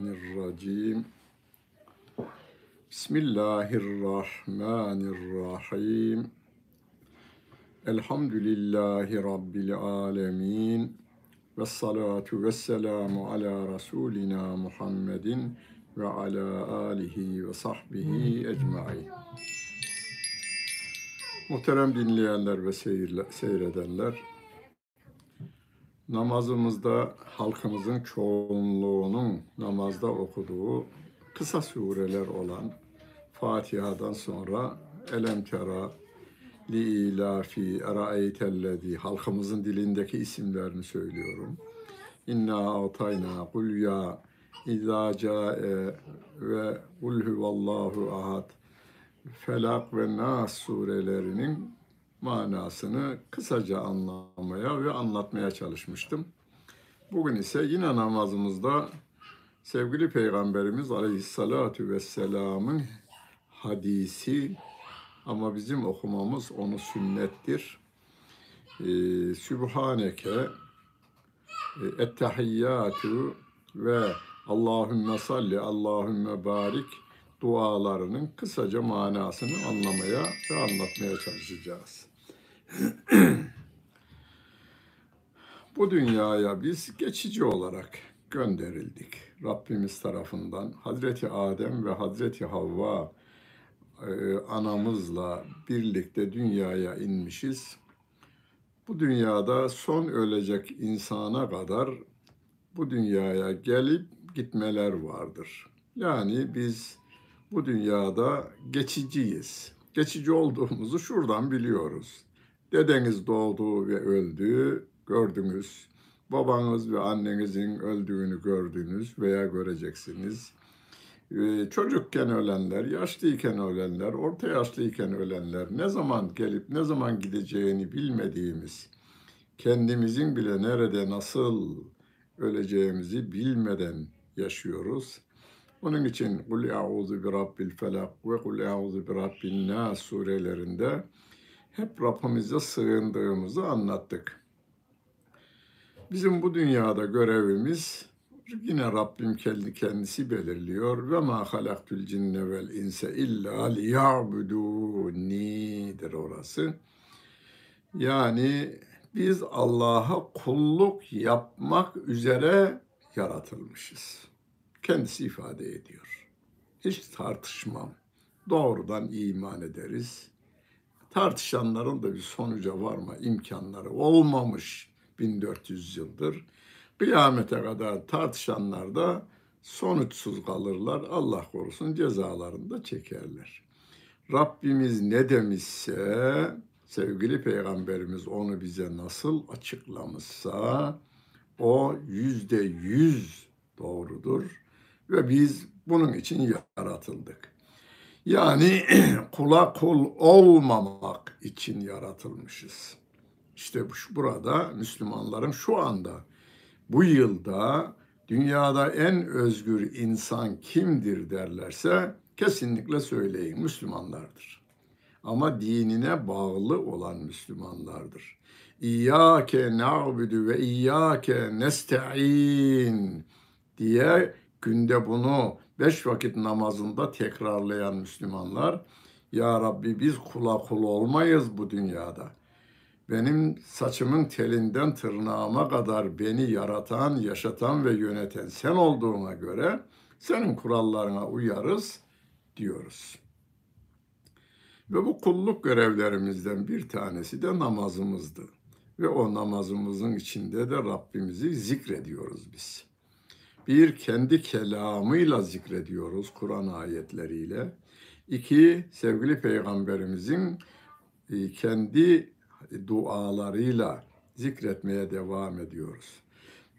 Mineşşeytanirracim. Bismillahirrahmanirrahim. Elhamdülillahi Rabbil alemin. Ve salatu ve selamu ala Resulina Muhammedin ve ala alihi ve sahbihi ecmain. Muhterem dinleyenler ve seyirle- seyredenler, namazımızda halkımızın çoğunluğunun namazda okuduğu kısa sureler olan Fatiha'dan sonra Elem Tera, Li ilafi, Eraeytellezi halkımızın dilindeki isimlerini söylüyorum. İnna atayna, kul ya, İzâ câe ve kul huvallahu ahad, Felak ve Nas surelerinin manasını kısaca anlamaya ve anlatmaya çalışmıştım. Bugün ise yine namazımızda sevgili Peygamberimiz Aleyhisselatü Vesselam'ın hadisi ama bizim okumamız onu sünnettir. Ee, Sübhaneke, e, Ettehiyyatü ve Allahümme salli, Allahümme barik dualarının kısaca manasını anlamaya ve anlatmaya çalışacağız. Bu dünyaya biz geçici olarak gönderildik. Rabbimiz tarafından Hazreti Adem ve Hazreti Havva e, anamızla birlikte dünyaya inmişiz. Bu dünyada son ölecek insana kadar bu dünyaya gelip gitmeler vardır. Yani biz bu dünyada geçiciyiz. Geçici olduğumuzu şuradan biliyoruz. Dedeniz doğdu ve öldü, gördünüz. Babanız ve annenizin öldüğünü gördünüz veya göreceksiniz. Ee, çocukken ölenler, yaşlıyken ölenler, orta yaşlıyken ölenler, ne zaman gelip ne zaman gideceğini bilmediğimiz, kendimizin bile nerede nasıl öleceğimizi bilmeden yaşıyoruz. Onun için Kul e'udhu bi rabbil felak ve Kul e'udhu bi rabbin nas surelerinde hep Rabbimize sığındığımızı anlattık. Bizim bu dünyada görevimiz yine Rabbim kendi kendisi belirliyor. Ve ma halaktul cinne vel inse illa liya'buduni'dir orası. Yani biz Allah'a kulluk yapmak üzere yaratılmışız. Kendisi ifade ediyor. Hiç tartışmam. Doğrudan iman ederiz. Tartışanların da bir sonuca varma imkanları olmamış 1400 yıldır. Kıyamete kadar tartışanlar da sonuçsuz kalırlar. Allah korusun cezalarını da çekerler. Rabbimiz ne demişse sevgili peygamberimiz onu bize nasıl açıklamışsa o yüzde yüz doğrudur ve biz bunun için yaratıldık. Yani kula kul olmamak için yaratılmışız. İşte burada Müslümanların şu anda bu yılda dünyada en özgür insan kimdir derlerse kesinlikle söyleyin Müslümanlardır. Ama dinine bağlı olan Müslümanlardır. İyyâke na'budu ve iyyâke nesta'in diye günde bunu beş vakit namazında tekrarlayan Müslümanlar Ya Rabbi biz kula kul olmayız bu dünyada. Benim saçımın telinden tırnağıma kadar beni yaratan, yaşatan ve yöneten sen olduğuna göre senin kurallarına uyarız diyoruz. Ve bu kulluk görevlerimizden bir tanesi de namazımızdı. Ve o namazımızın içinde de Rabbimizi zikrediyoruz biz. Bir, kendi kelamıyla zikrediyoruz Kur'an ayetleriyle. İki, sevgili Peygamberimizin e, kendi dualarıyla zikretmeye devam ediyoruz.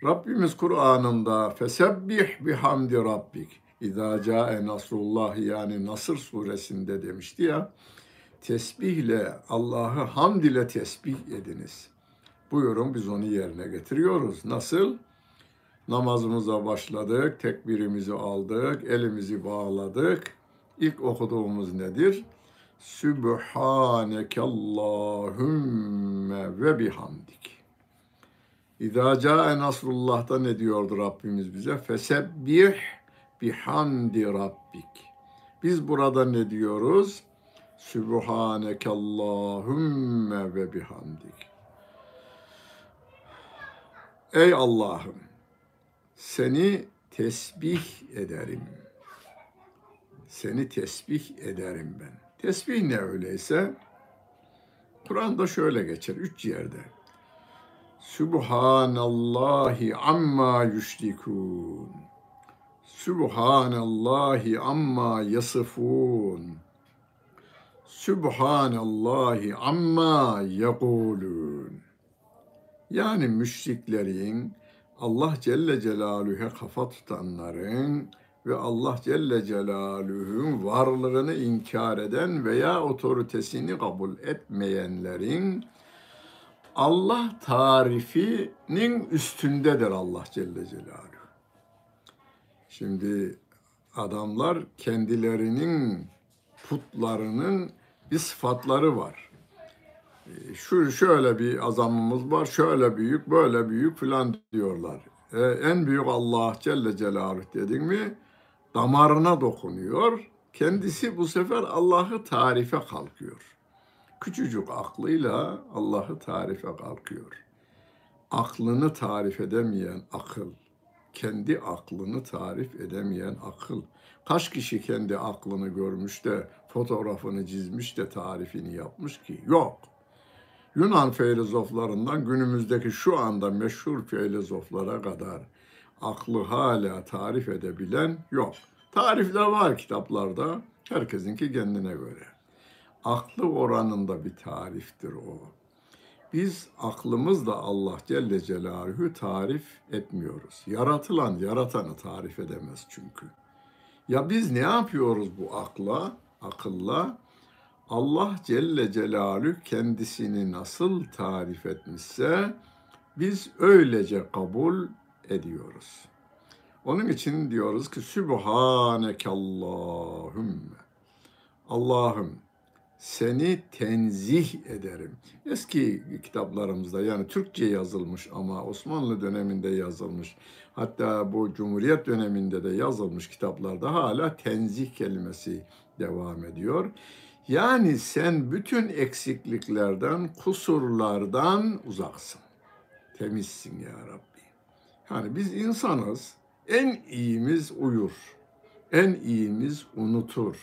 Rabbimiz Kur'an'ında fesebbih bihamdi rabbik İzâ câe nasrullah yani Nasır suresinde demişti ya tesbihle Allah'ı hamd ile tesbih ediniz. Buyurun biz onu yerine getiriyoruz. Nasıl? Namazımıza başladık, tekbirimizi aldık, elimizi bağladık. İlk okuduğumuz nedir? Sübhaneke Allahümme ve bihamdik. İzâ câe nasrullah'ta ne diyordu Rabbimiz bize? Fesebbih bihamdi rabbik. Biz burada ne diyoruz? Sübhaneke Allahümme ve bihamdik. Ey Allah'ım seni tesbih ederim. Seni tesbih ederim ben. Tesbih ne öyleyse? Kur'an'da şöyle geçer üç yerde. Subhanallahi amma yüşrikun. Subhanallahi amma yasifun. Subhanallahi amma yekulun. Yani müşriklerin, Allah Celle Celaluhu'ya kafa tutanların ve Allah Celle Celaluhu'nun varlığını inkar eden veya otoritesini kabul etmeyenlerin Allah tarifinin üstündedir Allah Celle Celaluhu. Şimdi adamlar kendilerinin putlarının bir sıfatları var. Şu şöyle bir azamımız var, şöyle büyük, böyle büyük filan diyorlar. Ee, en büyük Allah Celle Celaluhu dedin mi damarına dokunuyor. Kendisi bu sefer Allah'ı tarife kalkıyor. Küçücük aklıyla Allah'ı tarife kalkıyor. Aklını tarif edemeyen akıl, kendi aklını tarif edemeyen akıl. Kaç kişi kendi aklını görmüş de fotoğrafını çizmiş de tarifini yapmış ki? Yok. Yunan filozoflarından günümüzdeki şu anda meşhur filozoflara kadar aklı hala tarif edebilen yok. Tarifler var kitaplarda. Herkesinki kendine göre. Aklı oranında bir tariftir o. Biz aklımızla Allah Celle Celaluhu tarif etmiyoruz. Yaratılan yaratanı tarif edemez çünkü. Ya biz ne yapıyoruz bu akla, akılla? Allah Celle Celaluhu kendisini nasıl tarif etmişse biz öylece kabul ediyoruz. Onun için diyoruz ki Sübhaneke Allahümme. Allah'ım seni tenzih ederim. Eski kitaplarımızda yani Türkçe yazılmış ama Osmanlı döneminde yazılmış. Hatta bu Cumhuriyet döneminde de yazılmış kitaplarda hala tenzih kelimesi devam ediyor. Yani sen bütün eksikliklerden, kusurlardan uzaksın. Temizsin ya Rabbi. Yani biz insanız. En iyimiz uyur. En iyimiz unutur.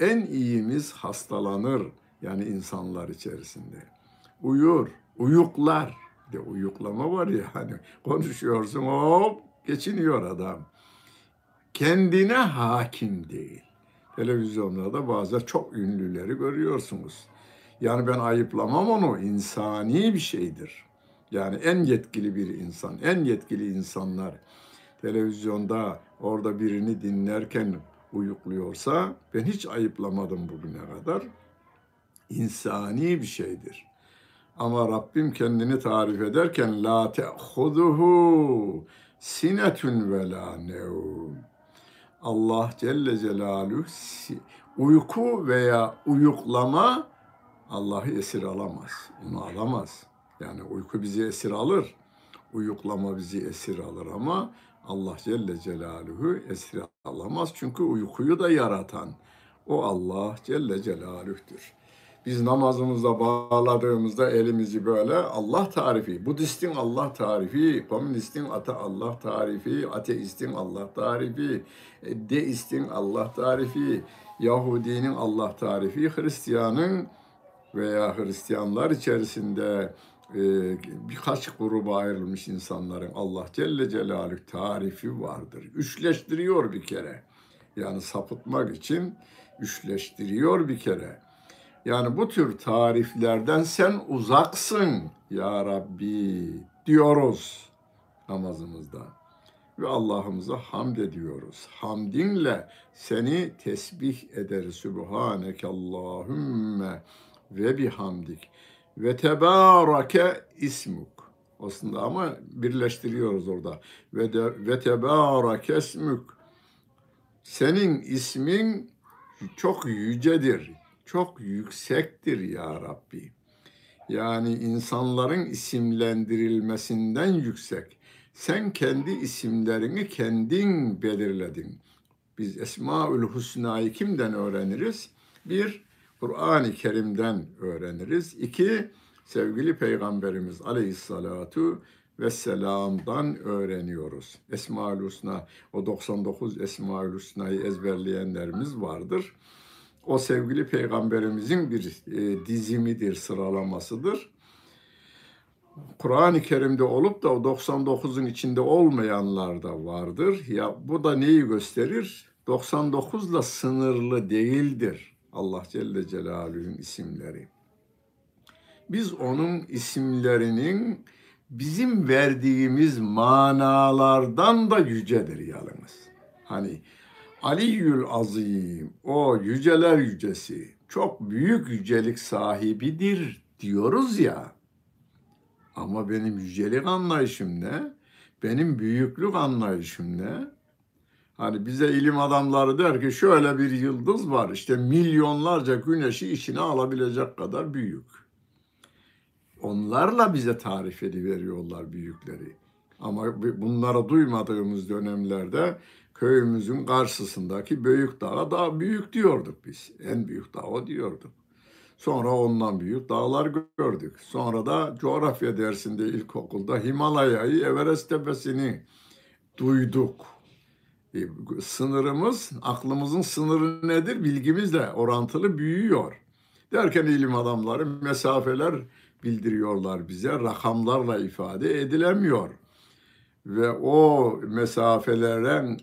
En iyimiz hastalanır. Yani insanlar içerisinde. Uyur, uyuklar. De uyuklama var ya hani konuşuyorsun hop geçiniyor adam. Kendine hakim değil. Televizyonlarda bazı çok ünlüleri görüyorsunuz. Yani ben ayıplamam onu. insani bir şeydir. Yani en yetkili bir insan, en yetkili insanlar televizyonda orada birini dinlerken uyukluyorsa ben hiç ayıplamadım bugüne kadar. İnsani bir şeydir. Ama Rabbim kendini tarif ederken la te'huduhu sinetun ve la nevm. Allah Celle Celaluhu uyku veya uyuklama Allah'ı esir alamaz. Onu alamaz. Yani uyku bizi esir alır. Uyuklama bizi esir alır ama Allah Celle Celaluhu esir alamaz. Çünkü uykuyu da yaratan o Allah Celle Celaluh'tür. Biz namazımızda bağladığımızda elimizi böyle Allah tarifi, Budistin Allah tarifi, komünistin ata Allah tarifi, ateistin Allah tarifi, deistin Allah tarifi, Yahudinin Allah tarifi, Hristiyanın veya Hristiyanlar içerisinde e, birkaç gruba ayrılmış insanların Allah Celle Celaluhu tarifi vardır. Üçleştiriyor bir kere. Yani sapıtmak için üçleştiriyor bir kere. Yani bu tür tariflerden sen uzaksın ya Rabbi diyoruz namazımızda. Ve Allah'ımıza hamd ediyoruz. Hamdinle seni tesbih ederiz. Sübhaneke Allahümme ve bihamdik ve tebarake ismuk. Aslında ama birleştiriyoruz orada. Ve de ve tebarake ismuk. Senin ismin çok yücedir, çok yüksektir ya Rabbi. Yani insanların isimlendirilmesinden yüksek. Sen kendi isimlerini kendin belirledin. Biz Esmaül Hüsna'yı kimden öğreniriz? Bir, Kur'an-ı Kerim'den öğreniriz. İki, sevgili Peygamberimiz Aleyhissalatu Vesselam'dan öğreniyoruz. Esmaül Hüsna, o 99 Esmaül Hüsna'yı ezberleyenlerimiz vardır. O sevgili Peygamberimizin bir e, dizimidir, sıralamasıdır. Kur'an-ı Kerim'de olup da o 99'un içinde olmayanlar da vardır. Ya bu da neyi gösterir? 99'la sınırlı değildir Allah Celle Celaluhu'nun isimleri. Biz onun isimlerinin bizim verdiğimiz manalardan da yücedir yalnız. Hani Aliyyül Azim, o yüceler yücesi, çok büyük yücelik sahibidir diyoruz ya. Ama benim yücelik anlayışım ne? Benim büyüklük anlayışım ne? Hani bize ilim adamları der ki şöyle bir yıldız var işte milyonlarca güneşi içine alabilecek kadar büyük. Onlarla bize tarif ediveriyorlar büyükleri. Ama bunları duymadığımız dönemlerde köyümüzün karşısındaki büyük dağa daha büyük diyorduk biz. En büyük dağ diyorduk. Sonra ondan büyük dağlar gördük. Sonra da coğrafya dersinde ilkokulda Himalaya'yı, Everest tepesini duyduk. E, sınırımız, aklımızın sınırı nedir? Bilgimizle orantılı büyüyor. Derken ilim adamları mesafeler bildiriyorlar bize. Rakamlarla ifade edilemiyor. Ve o mesafelerden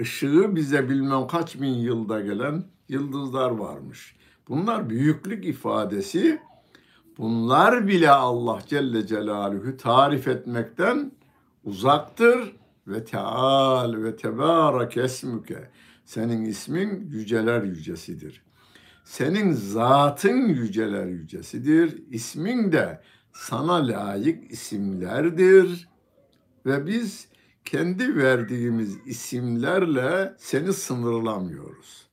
ışığı bize bilmem kaç bin yılda gelen yıldızlar varmış. Bunlar büyüklük ifadesi. Bunlar bile Allah Celle Celaluhu tarif etmekten uzaktır. Ve Teal ve Tebarak esmuke. Senin ismin yüceler yücesidir. Senin zatın yüceler yücesidir. İsmin de sana layık isimlerdir. Ve biz kendi verdiğimiz isimlerle seni sınırlamıyoruz.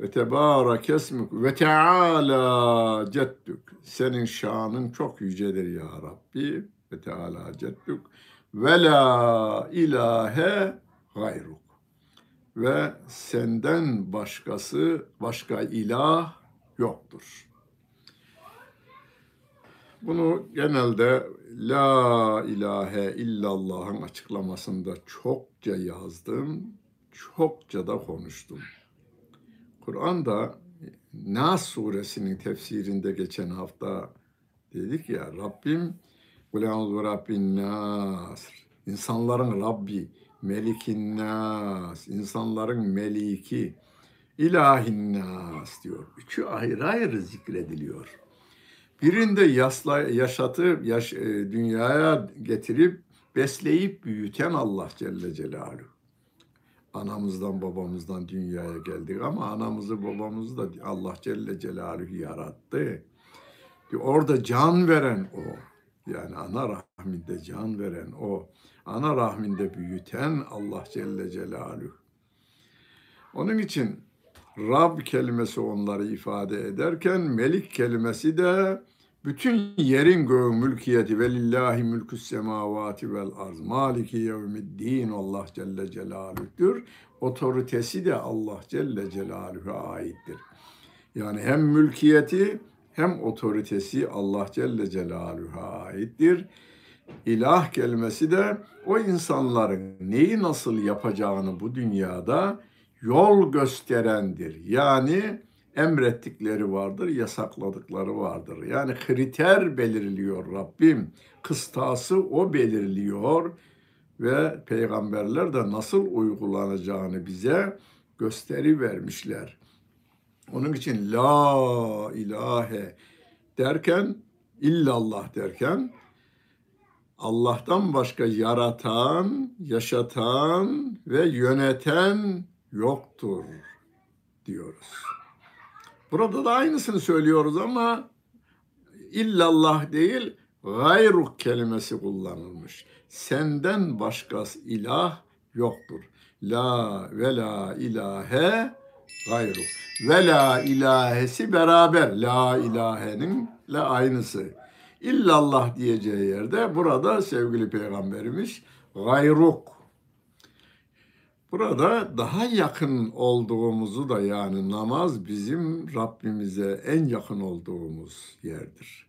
Ve tebarek esmuk ve teala ceddük. Senin şanın çok yücedir ya Rabbi. Ve teala ceddük. Ve la ilahe gayruk. Ve senden başkası, başka ilah yoktur. Bunu genelde La ilahe illallah'ın açıklamasında çokça yazdım, çokça da konuştum. Kur'an'da Nas suresinin tefsirinde geçen hafta dedik ya Rabbim Kulâ'nûzû Rabbin Nas insanların Rabbi Melikin Nas insanların Meliki İlahin Nas diyor. Üçü ayrı ayrı zikrediliyor. Birinde yasla, yaşatıp yaş, e, dünyaya getirip besleyip büyüten Allah Celle Celaluhu anamızdan babamızdan dünyaya geldik ama anamızı babamızı da Allah Celle Celaluhu yarattı. Orada can veren o. Yani ana rahminde can veren o. Ana rahminde büyüten Allah Celle Celaluhu. Onun için Rab kelimesi onları ifade ederken Melik kelimesi de bütün yerin göğün mülkiyeti ve lillahi mülkü semavati vel arz. Maliki yevmiddin Allah Celle Celaluh'tür. Otoritesi de Allah Celle Celaluhu'ya aittir. Yani hem mülkiyeti hem otoritesi Allah Celle Celaluhu'ya aittir. İlah kelimesi de o insanların neyi nasıl yapacağını bu dünyada yol gösterendir. Yani emrettikleri vardır, yasakladıkları vardır. Yani kriter belirliyor Rabbim. Kıstası o belirliyor ve peygamberler de nasıl uygulanacağını bize gösteri vermişler. Onun için la ilahe derken illallah derken Allah'tan başka yaratan, yaşatan ve yöneten yoktur diyoruz. Burada da aynısını söylüyoruz ama illallah değil gayruk kelimesi kullanılmış. Senden başkası ilah yoktur. La ve la ilahe gayruk. Ve la ilahesi beraber. La ilahenin la aynısı. İllallah diyeceği yerde burada sevgili peygamberimiz gayruk Burada daha yakın olduğumuzu da yani namaz bizim Rabbimize en yakın olduğumuz yerdir.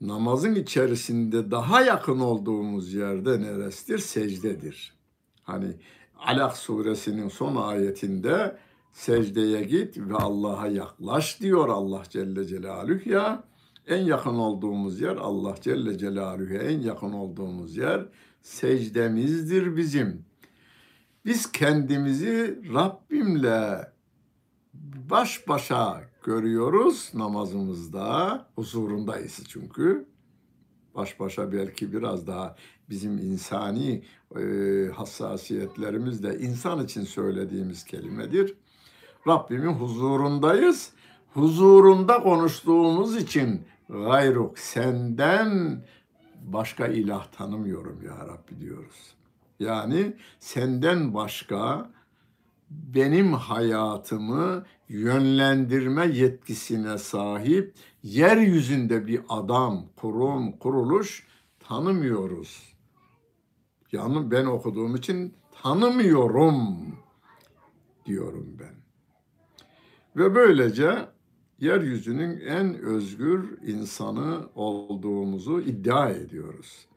Namazın içerisinde daha yakın olduğumuz yerde neresidir? Secdedir. Hani Alak suresinin son ayetinde secdeye git ve Allah'a yaklaş diyor Allah Celle Celaluhu ya. En yakın olduğumuz yer Allah Celle Celaluhu'ya en yakın olduğumuz yer secdemizdir bizim. Biz kendimizi Rabbimle baş başa görüyoruz namazımızda. Huzurundayız çünkü. Baş başa belki biraz daha bizim insani e, hassasiyetlerimizle insan için söylediğimiz kelimedir. Rabbimin huzurundayız. Huzurunda konuştuğumuz için gayruk senden başka ilah tanımıyorum ya Rabbi diyoruz. Yani senden başka benim hayatımı yönlendirme yetkisine sahip yeryüzünde bir adam, kurum, kuruluş tanımıyoruz. Yani ben okuduğum için tanımıyorum diyorum ben. Ve böylece yeryüzünün en özgür insanı olduğumuzu iddia ediyoruz.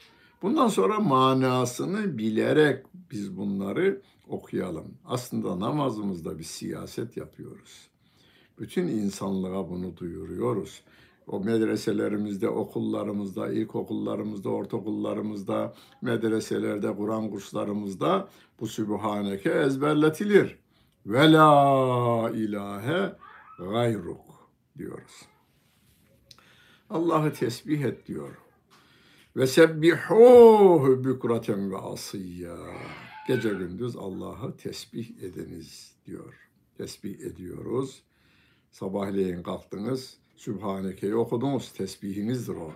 Bundan sonra manasını bilerek biz bunları okuyalım. Aslında namazımızda bir siyaset yapıyoruz. Bütün insanlığa bunu duyuruyoruz. O medreselerimizde, okullarımızda, ilkokullarımızda, ortaokullarımızda, medreselerde, Kur'an kurslarımızda bu Sübhaneke ezberletilir. Ve la ilahe gayruk diyoruz. Allah'ı tesbih et diyor. Ve sebbihuhu bükraten ve asiyya. Gece gündüz Allah'ı tesbih ediniz diyor. Tesbih ediyoruz. Sabahleyin kalktınız, Sübhaneke'yi okudunuz, tesbihinizdir o.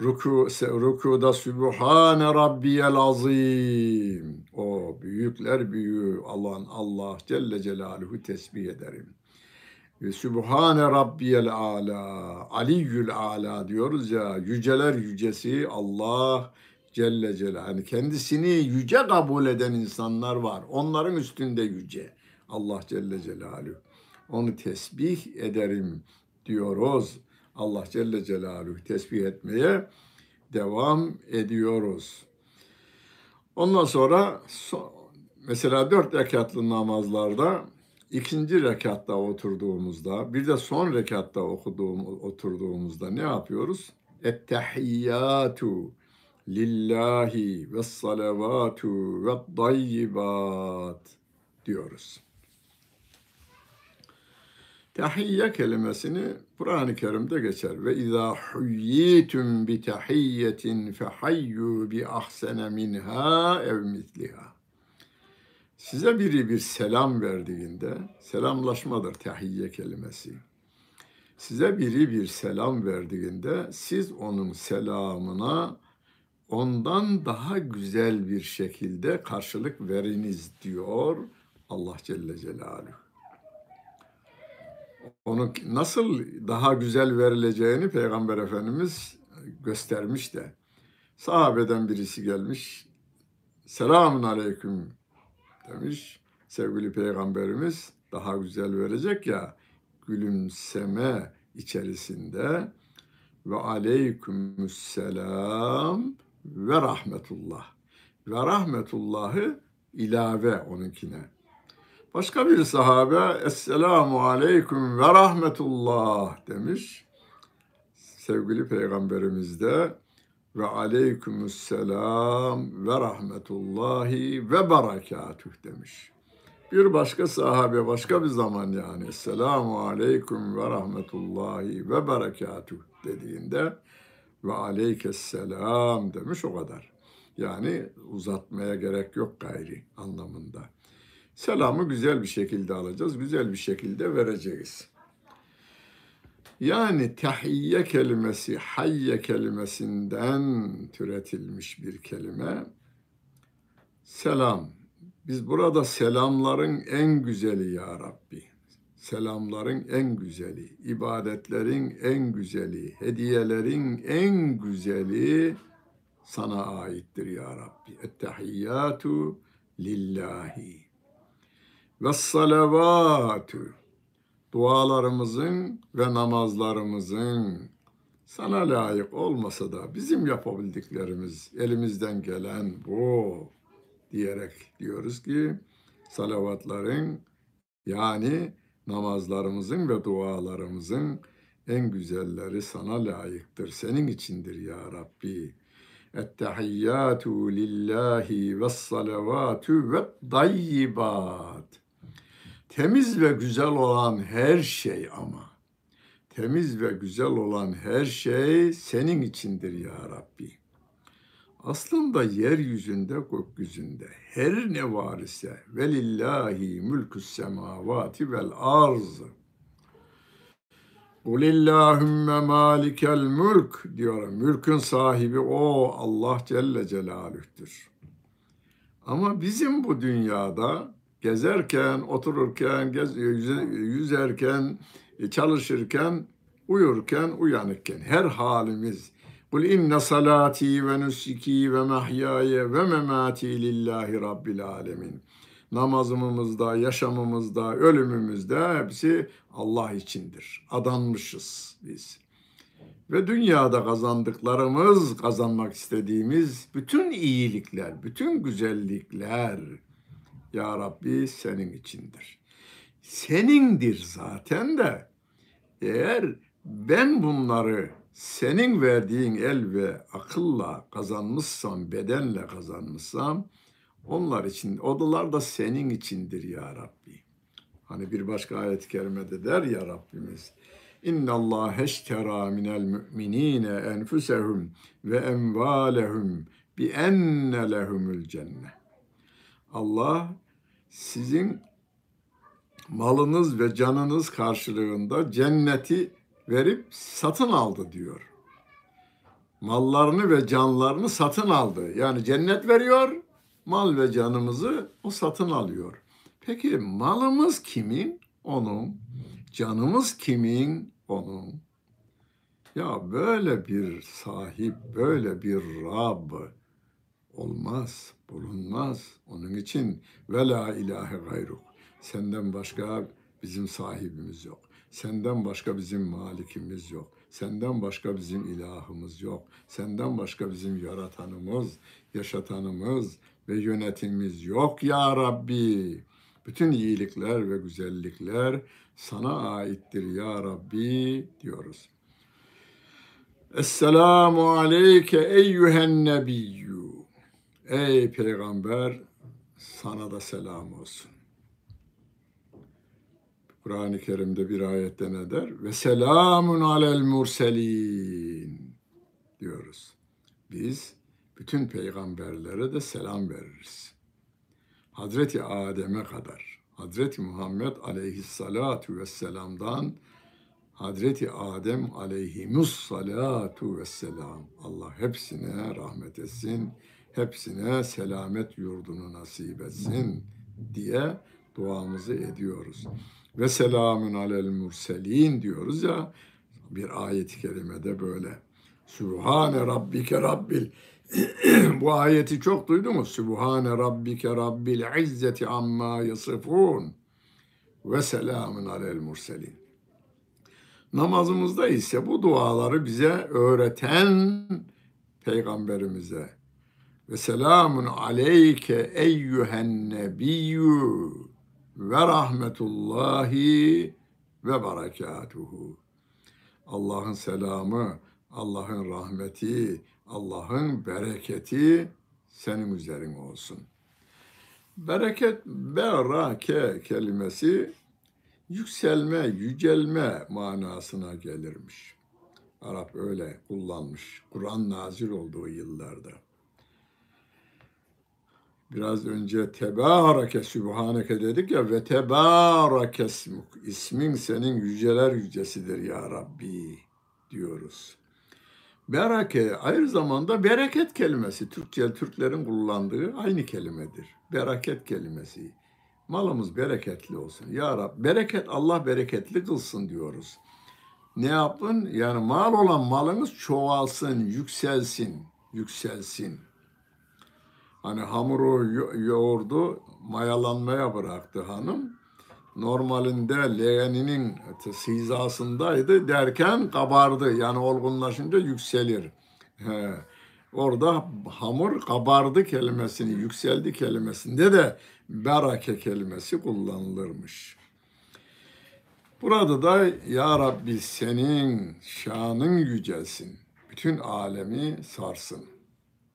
Ruku, rükuda Sübhane Rabbiyel Azim. O büyükler büyüğü Allah'ın Allah Celle Celaluhu tesbih ederim. Ve Sübhane Rabbiyel Ala, Aliyyül Ala diyoruz ya, yüceler yücesi Allah Celle Celaluhu. Yani kendisini yüce kabul eden insanlar var. Onların üstünde yüce. Allah Celle Celaluhu. Onu tesbih ederim diyoruz. Allah Celle Celaluhu tesbih etmeye devam ediyoruz. Ondan sonra mesela dört rekatlı namazlarda ikinci rekatta oturduğumuzda bir de son rekatta okuduğum, oturduğumuzda ne yapıyoruz? Ettehiyyatu lillahi ve salavatu ve dayyibat diyoruz. Tahiyye kelimesini Kur'an-ı Kerim'de geçer. Ve izâ huyyitum bi tahiyyetin fehayyu bi ahsene minha ev mitliha. Size biri bir selam verdiğinde, selamlaşmadır tahiyye kelimesi. Size biri bir selam verdiğinde siz onun selamına ondan daha güzel bir şekilde karşılık veriniz diyor Allah Celle Celaluhu. Onu nasıl daha güzel verileceğini Peygamber Efendimiz göstermiş de. Sahabeden birisi gelmiş. Selamun aleyküm demiş. Sevgili Peygamberimiz daha güzel verecek ya gülümseme içerisinde ve aleykümselam ve rahmetullah. Ve rahmetullahı ilave onunkine. Başka bir sahabe Esselamu Aleyküm ve Rahmetullah demiş. Sevgili Peygamberimiz de ve aleykümselam ve rahmetullahi ve berekatuh demiş. Bir başka sahabe başka bir zaman yani Esselamu Aleyküm ve rahmetullahi ve berekatuh dediğinde ve aleykesselam demiş o kadar. Yani uzatmaya gerek yok gayri anlamında. Selamı güzel bir şekilde alacağız, güzel bir şekilde vereceğiz. Yani tahiyye kelimesi hayye kelimesinden türetilmiş bir kelime. Selam. Biz burada selamların en güzeli ya Rabbi. Selamların en güzeli, ibadetlerin en güzeli, hediyelerin en güzeli sana aittir ya Rabbi. Ettehiyyatu lillahi. Ve salavatü dualarımızın ve namazlarımızın sana layık olmasa da bizim yapabildiklerimiz elimizden gelen bu diyerek diyoruz ki salavatların yani namazlarımızın ve dualarımızın en güzelleri sana layıktır. Senin içindir ya Rabbi. Ettehiyyatu lillahi ve salavatü ve dayyibat. Temiz ve güzel olan her şey ama. Temiz ve güzel olan her şey senin içindir ya Rabbi. Aslında yeryüzünde, gökyüzünde her ne var ise velillahi mülkü semavati vel arz. Kulillahümme malikel mülk diyor. Mülkün sahibi o Allah Celle Celaluh'tür. Ama bizim bu dünyada gezerken, otururken, gez, yüzerken, çalışırken, uyurken, uyanıkken her halimiz Kul inne salati ve nusuki ve mahyaye ve memati lillahi rabbil alemin. Namazımızda, yaşamımızda, ölümümüzde hepsi Allah içindir. Adanmışız biz. Ve dünyada kazandıklarımız, kazanmak istediğimiz bütün iyilikler, bütün güzellikler ya Rabbi senin içindir. Senindir zaten de eğer ben bunları senin verdiğin el ve akılla kazanmışsam, bedenle kazanmışsam onlar için, odalar da senin içindir ya Rabbi. Hani bir başka ayet-i kerimede der ya Rabbimiz. İnna Allah eştera minel müminine enfusehum ve envalehum bi enne lehumul cennet. Allah sizin malınız ve canınız karşılığında cenneti verip satın aldı diyor. Mallarını ve canlarını satın aldı. Yani cennet veriyor, mal ve canımızı o satın alıyor. Peki malımız kimin? Onun. Canımız kimin? Onun. Ya böyle bir sahip, böyle bir Rab olmaz, bulunmaz. Onun için ve la ilahe gayruk. Senden başka bizim sahibimiz yok. Senden başka bizim malikimiz yok. Senden başka bizim ilahımız yok. Senden başka bizim yaratanımız, yaşatanımız ve yönetimimiz yok ya Rabbi. Bütün iyilikler ve güzellikler sana aittir ya Rabbi diyoruz. Esselamu aleyke eyyühen nebiyyü. Ey peygamber sana da selam olsun. Kur'an-ı Kerim'de bir ayette ne der? Ve selamun alel murselin diyoruz. Biz bütün peygamberlere de selam veririz. Hazreti Adem'e kadar, Hazreti Muhammed aleyhissalatu vesselam'dan Hazreti Adem aleyhimus salatu vesselam. Allah hepsine rahmet etsin, hepsine selamet yurdunu nasip etsin diye duamızı ediyoruz ve selamün alel murselin diyoruz ya bir ayet-i kerimede böyle. Sübhane rabbike rabbil bu ayeti çok duydunuz. Sübhane rabbike rabbil izzeti amma yasifun ve selamun alel murselin. Namazımızda ise bu duaları bize öğreten peygamberimize ve selamun aleyke eyyühen nebiyyü ve rahmetullahi ve berekatuhu. Allah'ın selamı, Allah'ın rahmeti, Allah'ın bereketi senin üzerine olsun. Bereket, berake kelimesi yükselme, yücelme manasına gelirmiş. Arap öyle kullanmış. Kur'an nazil olduğu yıllarda. Biraz önce tebareke sübhaneke dedik ya ve tebareke ismuk. İsmin senin yüceler yücesidir ya Rabbi diyoruz. Bereke aynı zamanda bereket kelimesi. Türkçe Türklerin kullandığı aynı kelimedir. Bereket kelimesi. Malımız bereketli olsun. Ya Rab bereket Allah bereketli kılsın diyoruz. Ne yapın? Yani mal olan malınız çoğalsın, yükselsin, yükselsin. Hani hamuru yo- yoğurdu, mayalanmaya bıraktı hanım. Normalinde leğeninin hizasındaydı derken kabardı. Yani olgunlaşınca yükselir. He. Orada hamur kabardı kelimesini, yükseldi kelimesinde de berake kelimesi kullanılırmış. Burada da Ya Rabbi senin şanın yücelsin. Bütün alemi sarsın,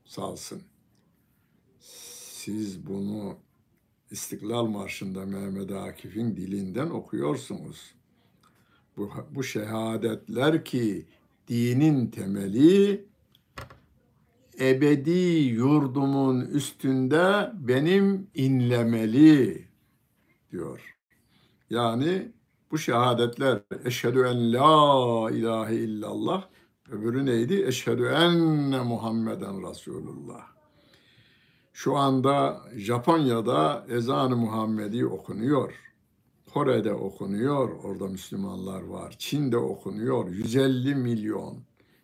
salsın. Siz bunu İstiklal Marşı'nda Mehmet Akif'in dilinden okuyorsunuz. Bu, bu şehadetler ki dinin temeli ebedi yurdumun üstünde benim inlemeli diyor. Yani bu şehadetler eşhedü en la ilahe illallah öbürü neydi? Eşhedü enne Muhammeden Resulullah. Şu anda Japonya'da ezan-ı Muhammedi okunuyor. Kore'de okunuyor, orada Müslümanlar var. Çin'de okunuyor, 150 milyon,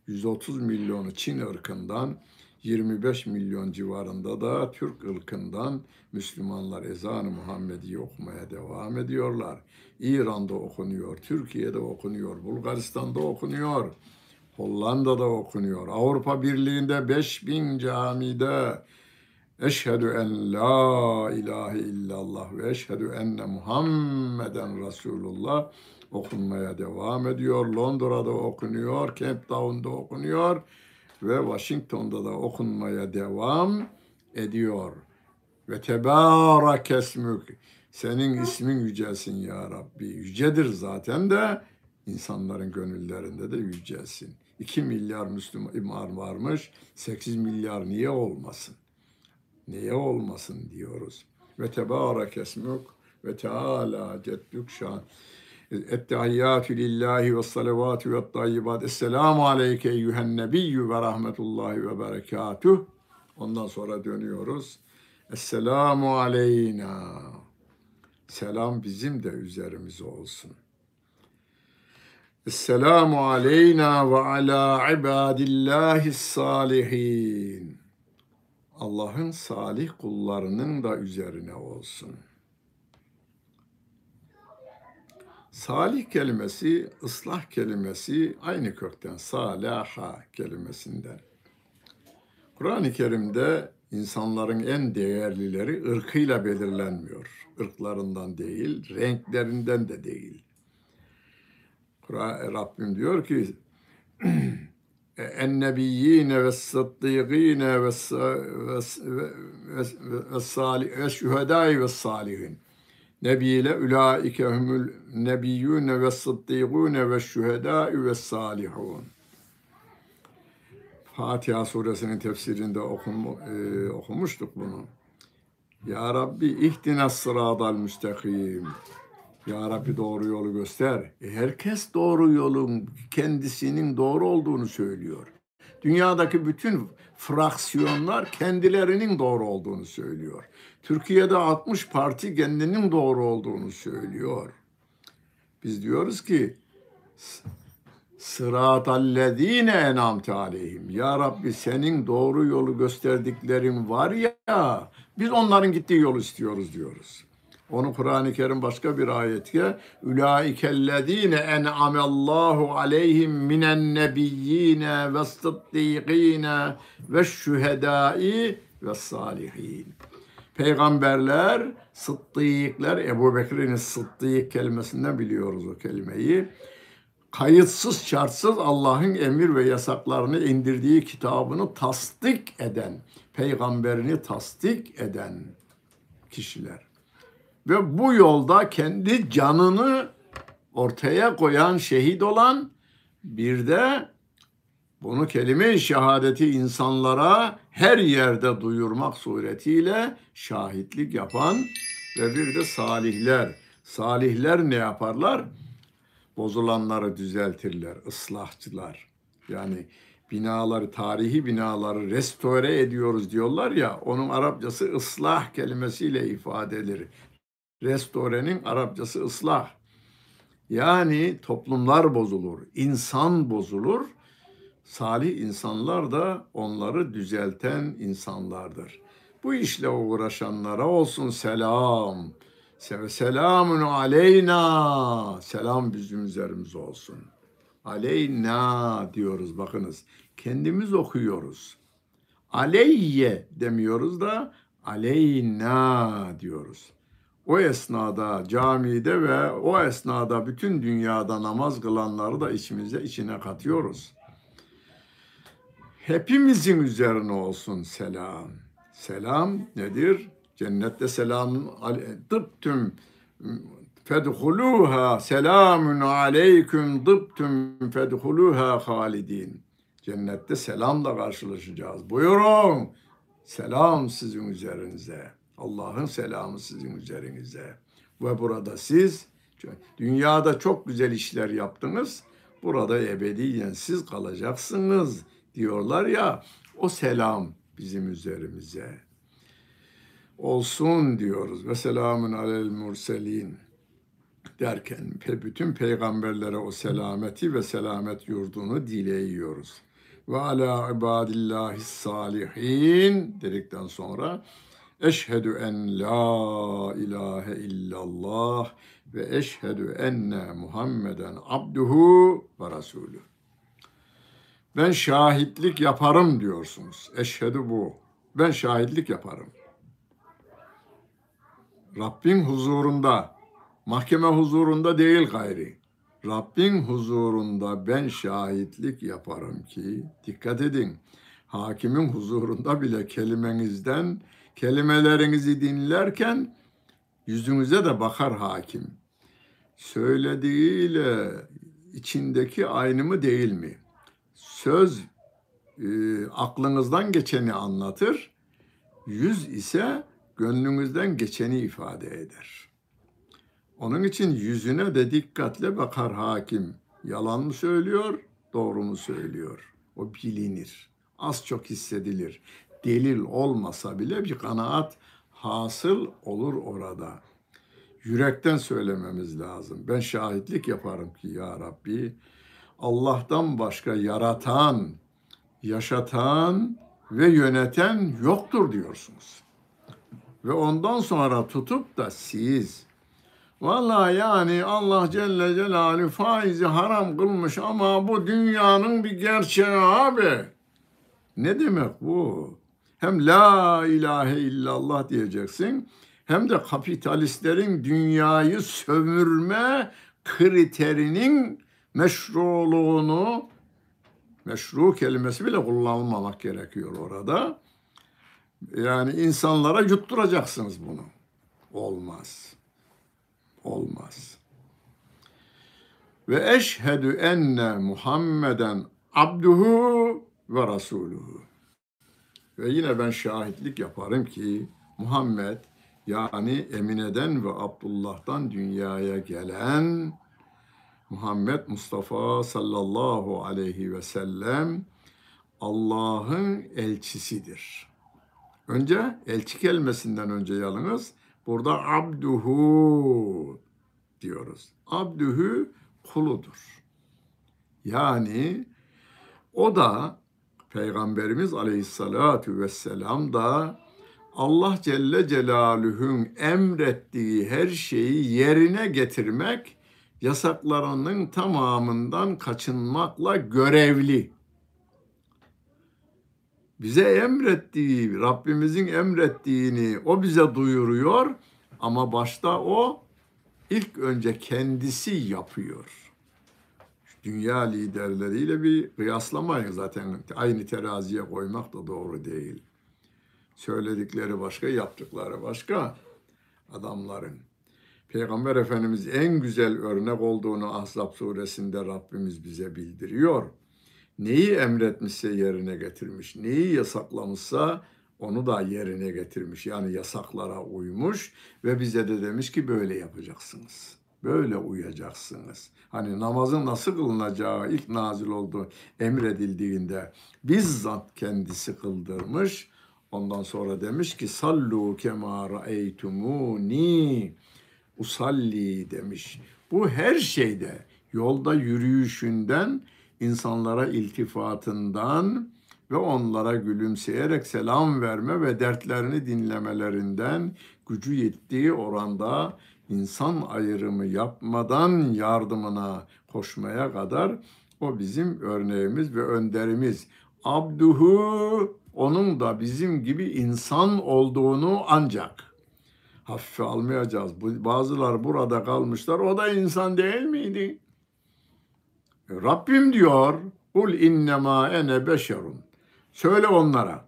130 milyonu Çin ırkından, 25 milyon civarında da Türk ırkından Müslümanlar ezan-ı Muhammedi okumaya devam ediyorlar. İran'da okunuyor, Türkiye'de okunuyor, Bulgaristan'da okunuyor, Hollanda'da okunuyor. Avrupa Birliği'nde 5000 camide Eşhedü en la ilahe illallah ve eşhedü enne Muhammeden Resulullah okunmaya devam ediyor. Londra'da okunuyor, Cape Town'da okunuyor ve Washington'da da okunmaya devam ediyor. Ve tebarek esmük. Senin ismin yücelsin ya Rabbi. Yücedir zaten de insanların gönüllerinde de yücelsin. 2 milyar Müslüman varmış. 8 milyar niye olmasın? Niye olmasın diyoruz. Ve tebarek esmük ve teala ceddük şan. Ettehiyyatü lillahi ve salavatü ve tayyibat. Esselamu aleyke eyyühen nebiyyü ve rahmetullahi ve berekatuh. Ondan sonra dönüyoruz. Esselamu aleyna. Selam bizim de üzerimize olsun. Esselamu aleyna ve ala ibadillahi salihin. Allah'ın salih kullarının da üzerine olsun. Salih kelimesi, ıslah kelimesi aynı kökten, salaha kelimesinden. Kur'an-ı Kerim'de insanların en değerlileri ırkıyla belirlenmiyor. Irklarından değil, renklerinden de değil. Rabbim diyor ki ennebiyyine ve sıddıkine ve ve şühedai ve salihin. Nebiyle ulaike humul nebiyyune ve sıddıkune ve şühedai ve salihun. Fatiha suresinin tefsirinde okun, e, okumuştuk bunu. Ya Rabbi ihdina sıradal müstakim. Ya Rabbi doğru yolu göster. E herkes doğru yolun kendisinin doğru olduğunu söylüyor. Dünyadaki bütün fraksiyonlar kendilerinin doğru olduğunu söylüyor. Türkiye'de 60 parti kendinin doğru olduğunu söylüyor. Biz diyoruz ki Sıratallezine enamte aleyhim. Ya Rabbi senin doğru yolu gösterdiklerin var ya biz onların gittiği yolu istiyoruz diyoruz. Onu Kur'an-ı Kerim başka bir ayette Ulaikellezine en'amallahu aleyhim minen nebiyyine ve sıddıkine ve şühedai ve salihin. Peygamberler, sıddıklar, Ebu Bekir'in sıddık kelimesinden biliyoruz o kelimeyi. Kayıtsız şartsız Allah'ın emir ve yasaklarını indirdiği kitabını tasdik eden, peygamberini tasdik eden kişiler. Ve bu yolda kendi canını ortaya koyan, şehit olan bir de bunu kelime-i şehadeti insanlara her yerde duyurmak suretiyle şahitlik yapan ve bir de salihler. Salihler ne yaparlar? Bozulanları düzeltirler, ıslahçılar. Yani binaları, tarihi binaları restore ediyoruz diyorlar ya, onun Arapçası ıslah kelimesiyle ifade edilir. Restorenin Arapçası ıslah. Yani toplumlar bozulur, insan bozulur. Salih insanlar da onları düzelten insanlardır. Bu işle uğraşanlara olsun selam. Selamun aleyna. Selam bizim üzerimize olsun. Aleyna diyoruz bakınız. Kendimiz okuyoruz. Aleyye demiyoruz da aleyna diyoruz. O esnada camide ve o esnada bütün dünyada namaz kılanları da içimize içine katıyoruz. Hepimizin üzerine olsun selam. Selam nedir? Cennette selamın dıptüm fedhuluha selamun aleyküm dıptüm fedhuluha halidin. Cennette selamla karşılaşacağız. Buyurun. Selam sizin üzerinize. Allah'ın selamı sizin üzerinize. Ve burada siz dünyada çok güzel işler yaptınız. Burada ebediyen siz kalacaksınız diyorlar ya. O selam bizim üzerimize olsun diyoruz. Ve selamun alel murselin derken bütün peygamberlere o selameti ve selamet yurdunu dileyiyoruz. Ve ala ibadillahi salihin dedikten sonra Eşhedü en la ilahe illallah ve eşhedü enne Muhammeden abduhu ve rasulü. Ben şahitlik yaparım diyorsunuz. Eşhedü bu. Ben şahitlik yaparım. Rabbin huzurunda, mahkeme huzurunda değil gayri. Rabbin huzurunda ben şahitlik yaparım ki, dikkat edin, hakimin huzurunda bile kelimenizden, kelimelerinizi dinlerken yüzünüze de bakar hakim. Söylediğiyle içindeki aynı mı değil mi? Söz e, aklınızdan geçeni anlatır, yüz ise gönlünüzden geçeni ifade eder. Onun için yüzüne de dikkatle bakar hakim. Yalan mı söylüyor, doğru mu söylüyor? O bilinir. Az çok hissedilir. Delil olmasa bile bir kanaat hasıl olur orada. Yürekten söylememiz lazım. Ben şahitlik yaparım ki ya Rabbi Allah'tan başka yaratan, yaşatan ve yöneten yoktur diyorsunuz. Ve ondan sonra tutup da siz Vallahi yani Allah Celle Celaluhu faizi haram kılmış ama bu dünyanın bir gerçeği abi. Ne demek bu? Hem la ilahe illallah diyeceksin hem de kapitalistlerin dünyayı sömürme kriterinin meşruluğunu meşru kelimesi bile kullanılmamak gerekiyor orada. Yani insanlara yutturacaksınız bunu. Olmaz. Olmaz. Ve eşhedü enne Muhammeden abduhu ve rasuluhu. Ve yine ben şahitlik yaparım ki Muhammed yani Emine'den ve Abdullah'tan dünyaya gelen Muhammed Mustafa sallallahu aleyhi ve sellem Allah'ın elçisidir. Önce elçi kelimesinden önce yalnız burada abduhu diyoruz. Abduhu kuludur. Yani o da Peygamberimiz aleyhissalatu vesselam da Allah Celle Celaluhu'nun emrettiği her şeyi yerine getirmek, yasaklarının tamamından kaçınmakla görevli bize emrettiği, Rabbimizin emrettiğini o bize duyuruyor ama başta o ilk önce kendisi yapıyor. Dünya liderleriyle bir kıyaslamayın zaten aynı teraziye koymak da doğru değil. Söyledikleri başka, yaptıkları başka adamların. Peygamber Efendimiz en güzel örnek olduğunu Ahzab suresinde Rabbimiz bize bildiriyor neyi emretmişse yerine getirmiş, neyi yasaklamışsa onu da yerine getirmiş. Yani yasaklara uymuş ve bize de demiş ki böyle yapacaksınız. Böyle uyacaksınız. Hani namazın nasıl kılınacağı ilk nazil oldu emredildiğinde bizzat kendisi kıldırmış. Ondan sonra demiş ki sallu kema raeytumuni usalli demiş. Bu her şeyde yolda yürüyüşünden insanlara iltifatından ve onlara gülümseyerek selam verme ve dertlerini dinlemelerinden gücü yettiği oranda insan ayrımı yapmadan yardımına koşmaya kadar o bizim örneğimiz ve önderimiz. Abduhu onun da bizim gibi insan olduğunu ancak hafife almayacağız. Bazılar burada kalmışlar. O da insan değil miydi? E, Rabbim diyor, Kul innema ene beşerun. Söyle onlara,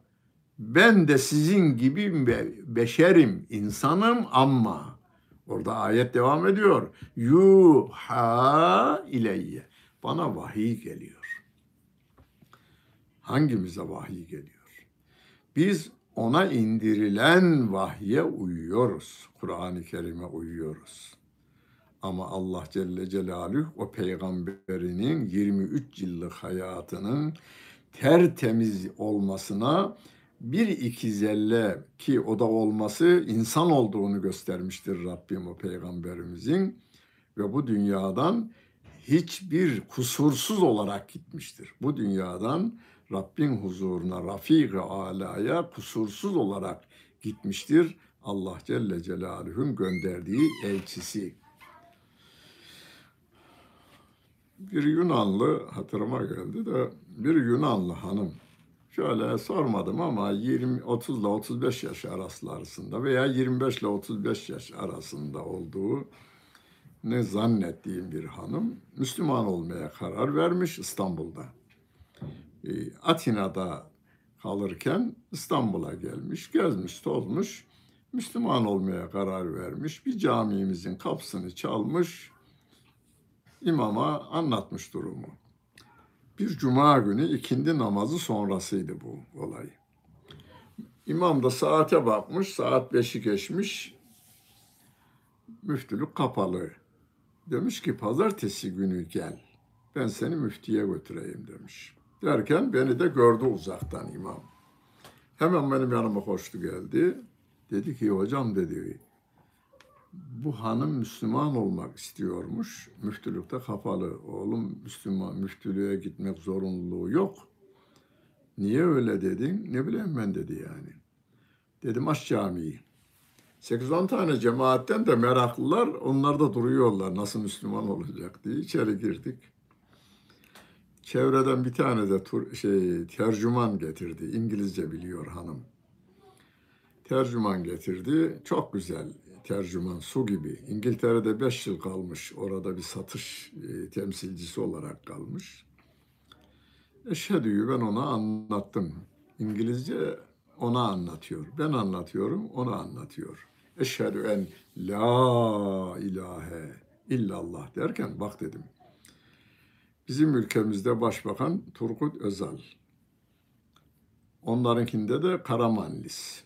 ben de sizin gibi beşerim, insanım ama orada ayet devam ediyor. Yuha ileyye. Bana vahiy geliyor. Hangimize vahiy geliyor? Biz ona indirilen vahye uyuyoruz. Kur'an-ı Kerim'e uyuyoruz. Ama Allah Celle Celaluhu o peygamberinin 23 yıllık hayatının tertemiz olmasına bir iki zelle ki o da olması insan olduğunu göstermiştir Rabbim o peygamberimizin ve bu dünyadan hiçbir kusursuz olarak gitmiştir. Bu dünyadan Rabbin huzuruna, Rafik-i Ala'ya kusursuz olarak gitmiştir. Allah Celle Celaluhu'nun gönderdiği elçisi. Bir Yunanlı hatırıma geldi de bir Yunanlı hanım şöyle sormadım ama 20 30 ile 35 yaş arasında veya 25 ile 35 yaş arasında olduğu ne zannettiğim bir hanım Müslüman olmaya karar vermiş İstanbul'da. E, Atina'da kalırken İstanbul'a gelmiş, gezmiş, tozmuş, Müslüman olmaya karar vermiş. Bir camimizin kapısını çalmış, imama anlatmış durumu. Bir cuma günü ikindi namazı sonrasıydı bu olay. İmam da saate bakmış, saat beşi geçmiş, müftülük kapalı. Demiş ki pazartesi günü gel, ben seni müftiye götüreyim demiş. Derken beni de gördü uzaktan imam. Hemen benim yanıma koştu geldi. Dedi ki hocam dedi bu hanım Müslüman olmak istiyormuş. Müftülükte kapalı. Oğlum Müslüman müftülüğe gitmek zorunluluğu yok. Niye öyle dedin? Ne bileyim ben dedi yani. Dedim aç camiyi. 8-10 tane cemaatten de meraklılar onlar da duruyorlar nasıl Müslüman olacak diye içeri girdik. Çevreden bir tane de tur, şey tercüman getirdi. İngilizce biliyor hanım. Tercüman getirdi. Çok güzel tercüman su gibi. İngiltere'de beş yıl kalmış. Orada bir satış e, temsilcisi olarak kalmış. Eşhedü'yü ben ona anlattım. İngilizce ona anlatıyor. Ben anlatıyorum, ona anlatıyor. Eşhedü en la ilahe illallah derken bak dedim. Bizim ülkemizde başbakan Turgut Özal. Onlarınkinde de Karamanlis.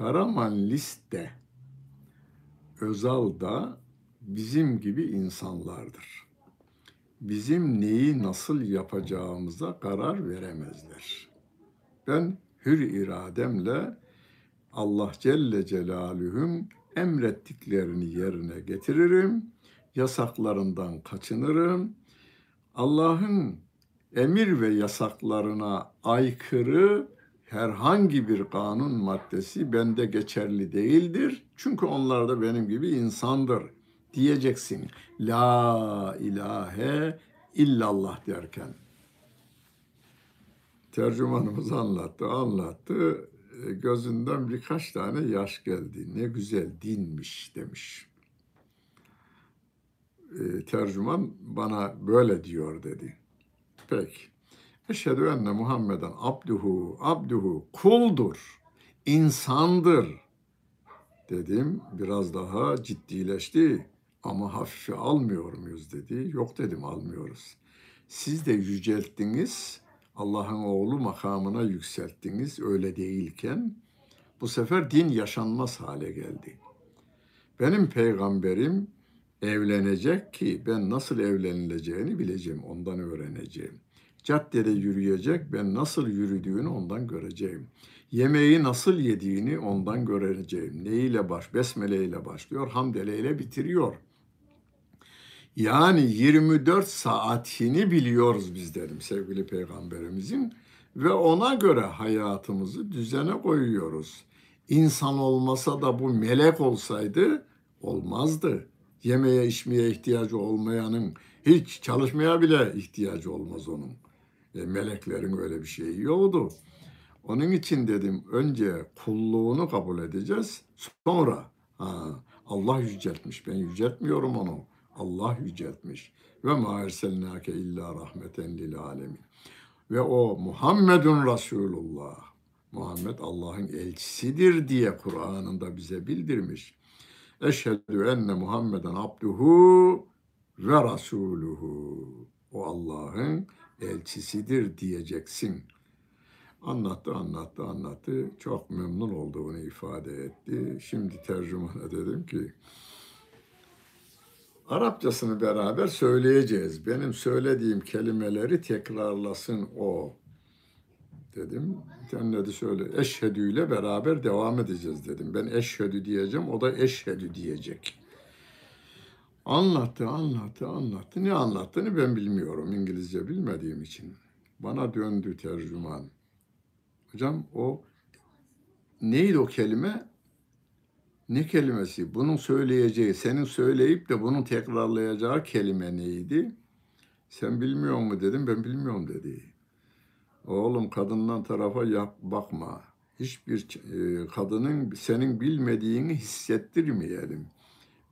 Karamanlis de Özal da bizim gibi insanlardır. Bizim neyi nasıl yapacağımıza karar veremezler. Ben hür irademle Allah Celle Celaluhu'nun emrettiklerini yerine getiririm, yasaklarından kaçınırım. Allah'ın emir ve yasaklarına aykırı herhangi bir kanun maddesi bende geçerli değildir. Çünkü onlar da benim gibi insandır diyeceksin. La ilahe illallah derken. Tercümanımız anlattı, anlattı. E, gözünden birkaç tane yaş geldi. Ne güzel dinmiş demiş. E, tercüman bana böyle diyor dedi. Peki. Eşhedü enne Muhammeden abduhu, abduhu kuldur, insandır dedim. Biraz daha ciddileşti ama hafife almıyor muyuz dedi. Yok dedim almıyoruz. Siz de yücelttiniz, Allah'ın oğlu makamına yükselttiniz öyle değilken bu sefer din yaşanmaz hale geldi. Benim peygamberim evlenecek ki ben nasıl evlenileceğini bileceğim, ondan öğreneceğim. Caddede yürüyecek, ben nasıl yürüdüğünü ondan göreceğim. Yemeği nasıl yediğini ondan göreceğim. Neyle baş, besmele ile başlıyor, hamdele ile bitiriyor. Yani 24 saatini biliyoruz biz dedim sevgili peygamberimizin ve ona göre hayatımızı düzene koyuyoruz. İnsan olmasa da bu melek olsaydı olmazdı. Yemeye içmeye ihtiyacı olmayanın hiç çalışmaya bile ihtiyacı olmaz onun. E, meleklerin öyle bir şeyi yoktu. Onun için dedim önce kulluğunu kabul edeceğiz. Sonra ha, Allah yüceltmiş. Ben yüceltmiyorum onu. Allah yüceltmiş. Ve ma erselnake illa rahmeten lil alemin. Ve o Muhammedun Resulullah. Muhammed Allah'ın elçisidir diye Kur'an'ında bize bildirmiş. Eşhedü enne Muhammeden abduhu ve rasuluhu. O Allah'ın elçisidir diyeceksin. Anlattı, anlattı, anlattı. Çok memnun olduğunu ifade etti. Şimdi tercümana dedim ki, Arapçasını beraber söyleyeceğiz. Benim söylediğim kelimeleri tekrarlasın o dedim. Kendisi söyle eşhedü ile beraber devam edeceğiz dedim. Ben eşhedü diyeceğim, o da eşhedü diyecek. Anlattı, anlattı, anlattı. Ne anlattığını ben bilmiyorum İngilizce bilmediğim için. Bana döndü tercüman. Hocam o neydi o kelime? Ne kelimesi? Bunun söyleyeceği, senin söyleyip de bunun tekrarlayacağı kelime neydi? Sen bilmiyor mu dedim, ben bilmiyorum dedi. Oğlum kadından tarafa yap, bakma. Hiçbir e, kadının senin bilmediğini hissettirmeyelim.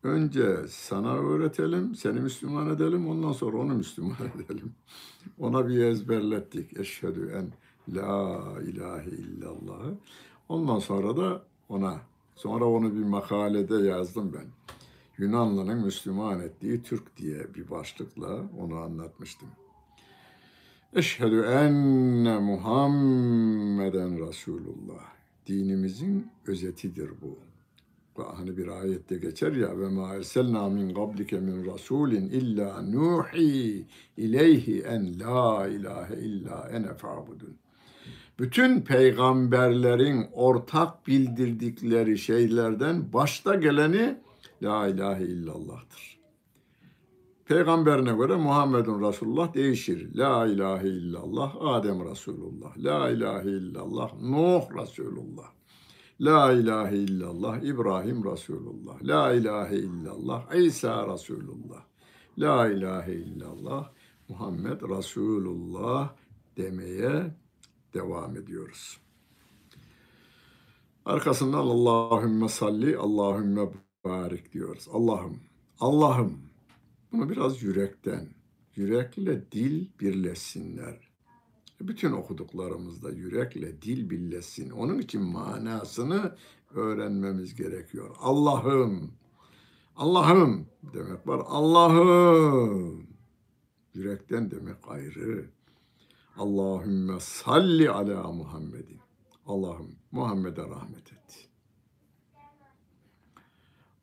Önce sana öğretelim, seni Müslüman edelim, ondan sonra onu Müslüman edelim. Ona bir ezberlettik. Eşhedü en la ilahe illallah. Ondan sonra da ona, sonra onu bir makalede yazdım ben. Yunanlı'nın Müslüman ettiği Türk diye bir başlıkla onu anlatmıştım. Eşhedü enne Muhammeden Resulullah. Dinimizin özetidir bu. Hani bir ayette geçer ya ve ma erselna min qablike min rasulin illa nuhi ileyhi en la ilahe illa ene fa'budun. Bütün peygamberlerin ortak bildirdikleri şeylerden başta geleni la ilahe illallah'tır. Peygamberine göre Muhammedun Resulullah değişir. La ilahe illallah Adem Resulullah. La ilahe illallah Nuh Resulullah. La ilahe illallah İbrahim Resulullah. La ilahe illallah İsa Resulullah. La ilahe illallah Muhammed Resulullah demeye devam ediyoruz. Arkasından Allahümme salli, Allahümme barik diyoruz. Allah'ım, Allah'ım bunu biraz yürekten, yürekle dil birleşsinler. Bütün okuduklarımızda yürekle dil birleşsin. Onun için manasını öğrenmemiz gerekiyor. Allah'ım, Allah'ım demek var. Allah'ım. Yürekten demek ayrı. Allahümme salli ala Muhammedin. Allah'ım Muhammed'e rahmet et.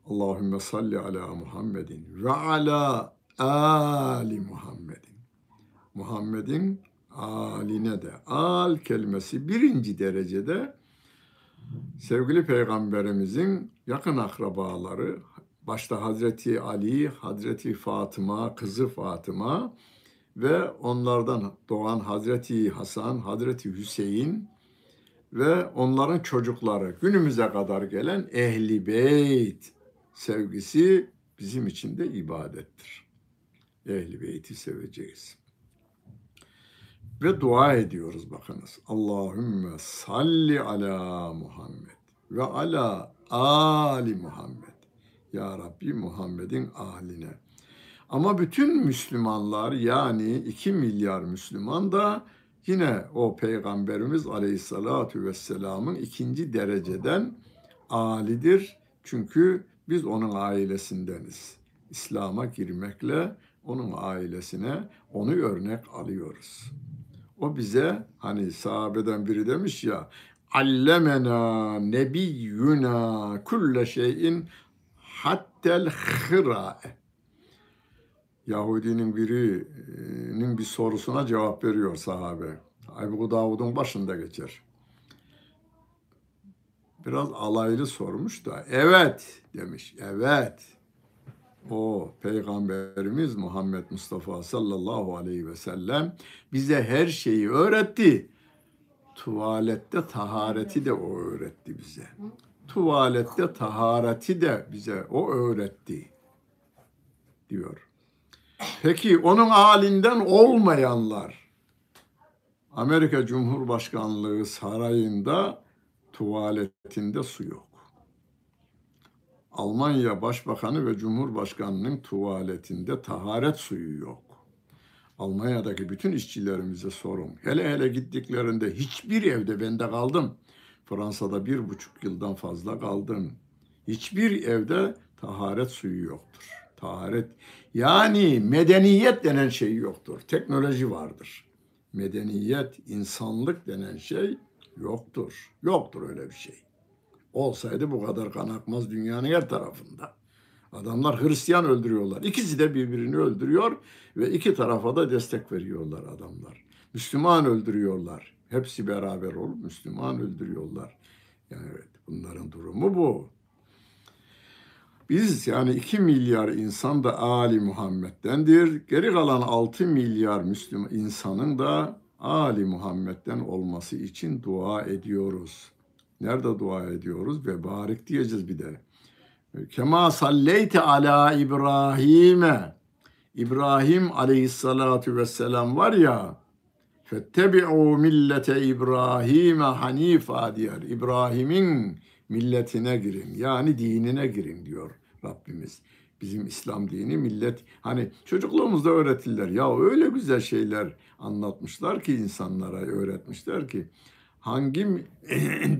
Allahümme salli ala Muhammedin ve ala ali Muhammedin. Muhammed'in aline de al kelimesi birinci derecede sevgili peygamberimizin yakın akrabaları başta Hazreti Ali, Hazreti Fatıma, kızı Fatıma ve onlardan doğan Hazreti Hasan, Hazreti Hüseyin ve onların çocukları günümüze kadar gelen Ehli Beyt sevgisi bizim için de ibadettir. Ehli beyti seveceğiz. Ve dua ediyoruz bakınız. Allahümme salli ala Muhammed ve ala ali Muhammed. Ya Rabbi Muhammed'in aline. Ama bütün Müslümanlar yani 2 milyar Müslüman da yine o Peygamberimiz Aleyhisselatü Vesselam'ın ikinci dereceden alidir. Çünkü biz onun ailesindeniz. İslam'a girmekle onun ailesine onu örnek alıyoruz. O bize hani sahabeden biri demiş ya allemena nebiyyuna kulle şeyin hattel hırae. Yahudinin birinin bir sorusuna cevap veriyor sahabe. Ebu Davud'un başında geçer biraz alaylı sormuş da evet demiş. Evet. O peygamberimiz Muhammed Mustafa sallallahu aleyhi ve sellem bize her şeyi öğretti. Tuvalette tahareti de o öğretti bize. Tuvalette tahareti de bize o öğretti diyor. Peki onun halinden olmayanlar Amerika Cumhurbaşkanlığı sarayında tuvaletinde su yok. Almanya Başbakanı ve Cumhurbaşkanının tuvaletinde taharet suyu yok. Almanya'daki bütün işçilerimize sorun. Hele hele gittiklerinde hiçbir evde bende kaldım. Fransa'da bir buçuk yıldan fazla kaldım. Hiçbir evde taharet suyu yoktur. Taharet yani medeniyet denen şey yoktur. Teknoloji vardır. Medeniyet, insanlık denen şey yoktur. Yoktur öyle bir şey. Olsaydı bu kadar kan akmaz dünyanın her tarafında. Adamlar Hristiyan öldürüyorlar. İkisi de birbirini öldürüyor ve iki tarafa da destek veriyorlar adamlar. Müslüman öldürüyorlar. Hepsi beraber olup Müslüman öldürüyorlar. Yani evet bunların durumu bu. Biz yani 2 milyar insan da Ali Muhammed'dendir. Geri kalan 6 milyar Müslüman insanın da Ali Muhammed'den olması için dua ediyoruz. Nerede dua ediyoruz? Ve barik diyeceğiz bir de. Kema salleyte ala İbrahim'e. İbrahim aleyhissalatu vesselam var ya. Fettebi'u millete İbrahim'e hanifa diyor. İbrahim'in milletine girin. Yani dinine girin diyor Rabbimiz. Bizim İslam dini millet hani çocukluğumuzda öğretirler. Ya öyle güzel şeyler anlatmışlar ki insanlara öğretmişler ki hangi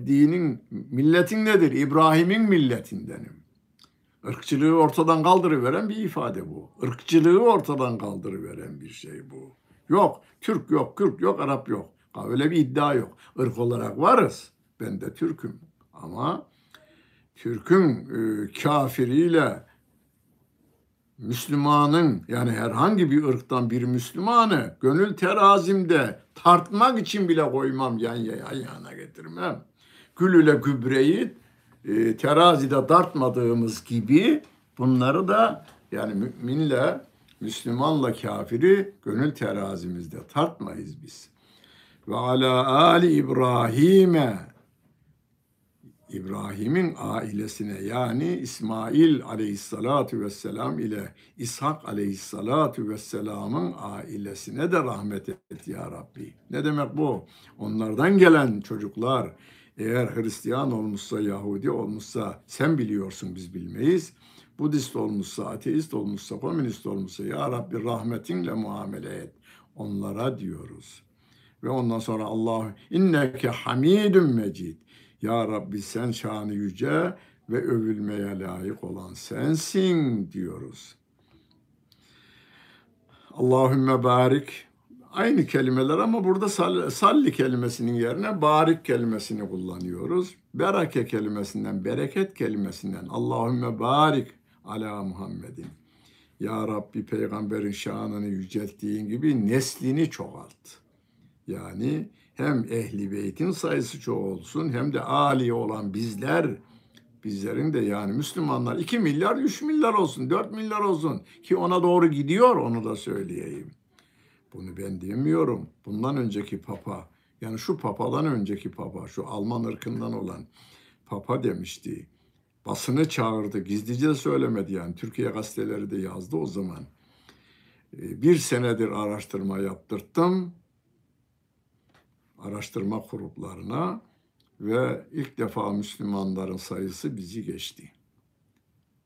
dinin milletin nedir? İbrahim'in milletindenim. Irkçılığı ortadan kaldırıveren bir ifade bu. Irkçılığı ortadan kaldırıveren bir şey bu. Yok, Türk yok, Kürt yok, Arap yok. Öyle bir iddia yok. Irk olarak varız. Ben de Türk'üm. Ama Türk'ün e, kafiriyle Müslümanın yani herhangi bir ırktan bir Müslümanı gönül terazimde tartmak için bile koymam yan, yan yana getirmem. Gül ile gübreyi e, terazide tartmadığımız gibi bunları da yani müminle Müslümanla kafiri gönül terazimizde tartmayız biz. Ve ala ali İbrahim'e İbrahim'in ailesine yani İsmail aleyhissalatu vesselam ile İshak aleyhissalatu vesselamın ailesine de rahmet et ya Rabbi. Ne demek bu? Onlardan gelen çocuklar eğer Hristiyan olmuşsa, Yahudi olmuşsa sen biliyorsun biz bilmeyiz. Budist olmuşsa, ateist olmuşsa, komünist olmuşsa ya Rabbi rahmetinle muamele et. Onlara diyoruz. Ve ondan sonra Allah inneke hamidun mecid. Ya Rabbi sen şanı yüce ve övülmeye layık olan sensin diyoruz. Allahümme barik aynı kelimeler ama burada salli kelimesinin yerine barik kelimesini kullanıyoruz. Berake kelimesinden, bereket kelimesinden Allahümme barik ala Muhammedin. Ya Rabbi peygamberin şanını yücelttiğin gibi neslini çoğalt. Yani hem ehli beytin sayısı çok olsun hem de ali olan bizler bizlerin de yani Müslümanlar 2 milyar 3 milyar olsun 4 milyar olsun ki ona doğru gidiyor onu da söyleyeyim. Bunu ben demiyorum. Bundan önceki papa yani şu papadan önceki papa şu Alman ırkından olan papa demişti. Basını çağırdı gizlice söylemedi yani Türkiye gazeteleri de yazdı o zaman. Ee, bir senedir araştırma yaptırttım araştırma gruplarına ve ilk defa Müslümanların sayısı bizi geçti.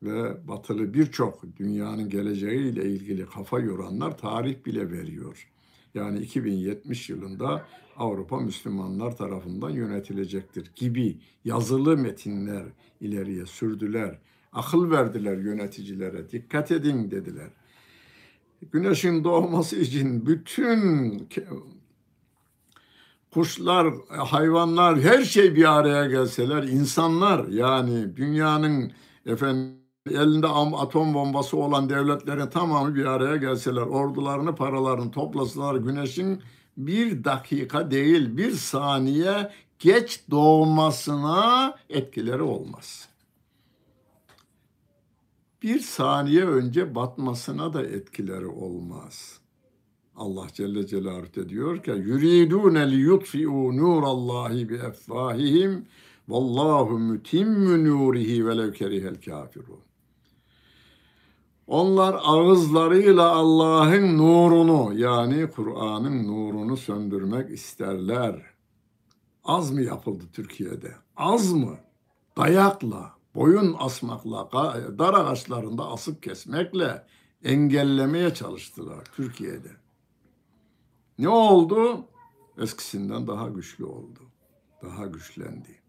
Ve batılı birçok dünyanın geleceğiyle ilgili kafa yoranlar tarih bile veriyor. Yani 2070 yılında Avrupa Müslümanlar tarafından yönetilecektir gibi yazılı metinler ileriye sürdüler. Akıl verdiler yöneticilere. Dikkat edin dediler. Güneşin doğması için bütün kuşlar, hayvanlar, her şey bir araya gelseler, insanlar yani dünyanın efendim elinde atom bombası olan devletlerin tamamı bir araya gelseler, ordularını, paralarını toplasalar güneşin bir dakika değil bir saniye geç doğmasına etkileri olmaz. bir saniye önce batmasına da etkileri olmaz. Allah Celle Celaluhu de diyor ki yuridune li yutfi'u nurallahi bi effahihim vallahu mutimmu nurihi velev kerihel kafirun. Onlar ağızlarıyla Allah'ın nurunu yani Kur'an'ın nurunu söndürmek isterler. Az mı yapıldı Türkiye'de? Az mı? Dayakla, boyun asmakla, dar ağaçlarında asıp kesmekle engellemeye çalıştılar Türkiye'de. Ne oldu? Eskisinden daha güçlü oldu. Daha güçlendi.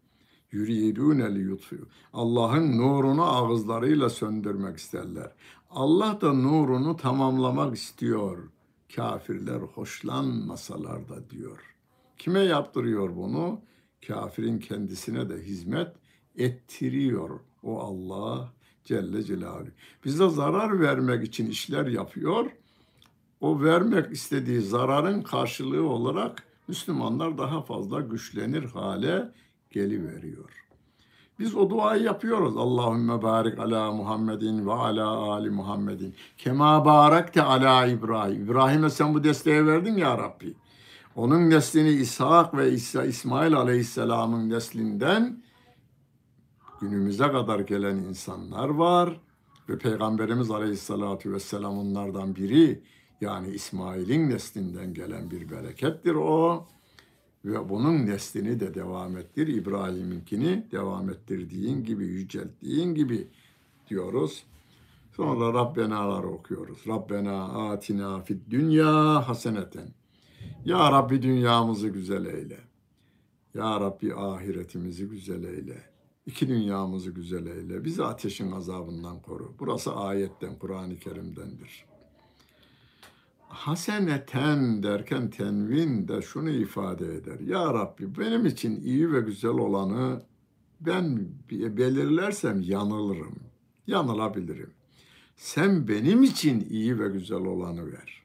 Yürüyedûne li yutfiyu. Allah'ın nurunu ağızlarıyla söndürmek isterler. Allah da nurunu tamamlamak istiyor. Kafirler hoşlanmasalar da diyor. Kime yaptırıyor bunu? Kafirin kendisine de hizmet ettiriyor o Allah Celle Celaluhu. Bize zarar vermek için işler yapıyor. O vermek istediği zararın karşılığı olarak Müslümanlar daha fazla güçlenir hale geliveriyor. Biz o duayı yapıyoruz. Allahümme barik ala Muhammedin ve ala ali Muhammedin. Kema barakte ala İbrahim. İbrahim'e sen bu desteği verdin ya Rabbi. Onun neslini İshak ve İsmail aleyhisselamın neslinden günümüze kadar gelen insanlar var. Ve Peygamberimiz aleyhissalatu vesselam onlardan biri. Yani İsmail'in neslinden gelen bir berekettir o ve bunun neslini de devam ettir. İbrahim'inkini devam ettirdiğin gibi, yücelttiğin gibi diyoruz. Sonra Rabbena'lar okuyoruz. Rabbena atina fid dünya haseneten. Ya Rabbi dünyamızı güzel eyle. Ya Rabbi ahiretimizi güzel eyle. İki dünyamızı güzel eyle. Bizi ateşin azabından koru. Burası ayetten, Kur'an-ı Kerim'dendir haseneten derken tenvin de şunu ifade eder. Ya Rabbi benim için iyi ve güzel olanı ben belirlersem yanılırım. Yanılabilirim. Sen benim için iyi ve güzel olanı ver.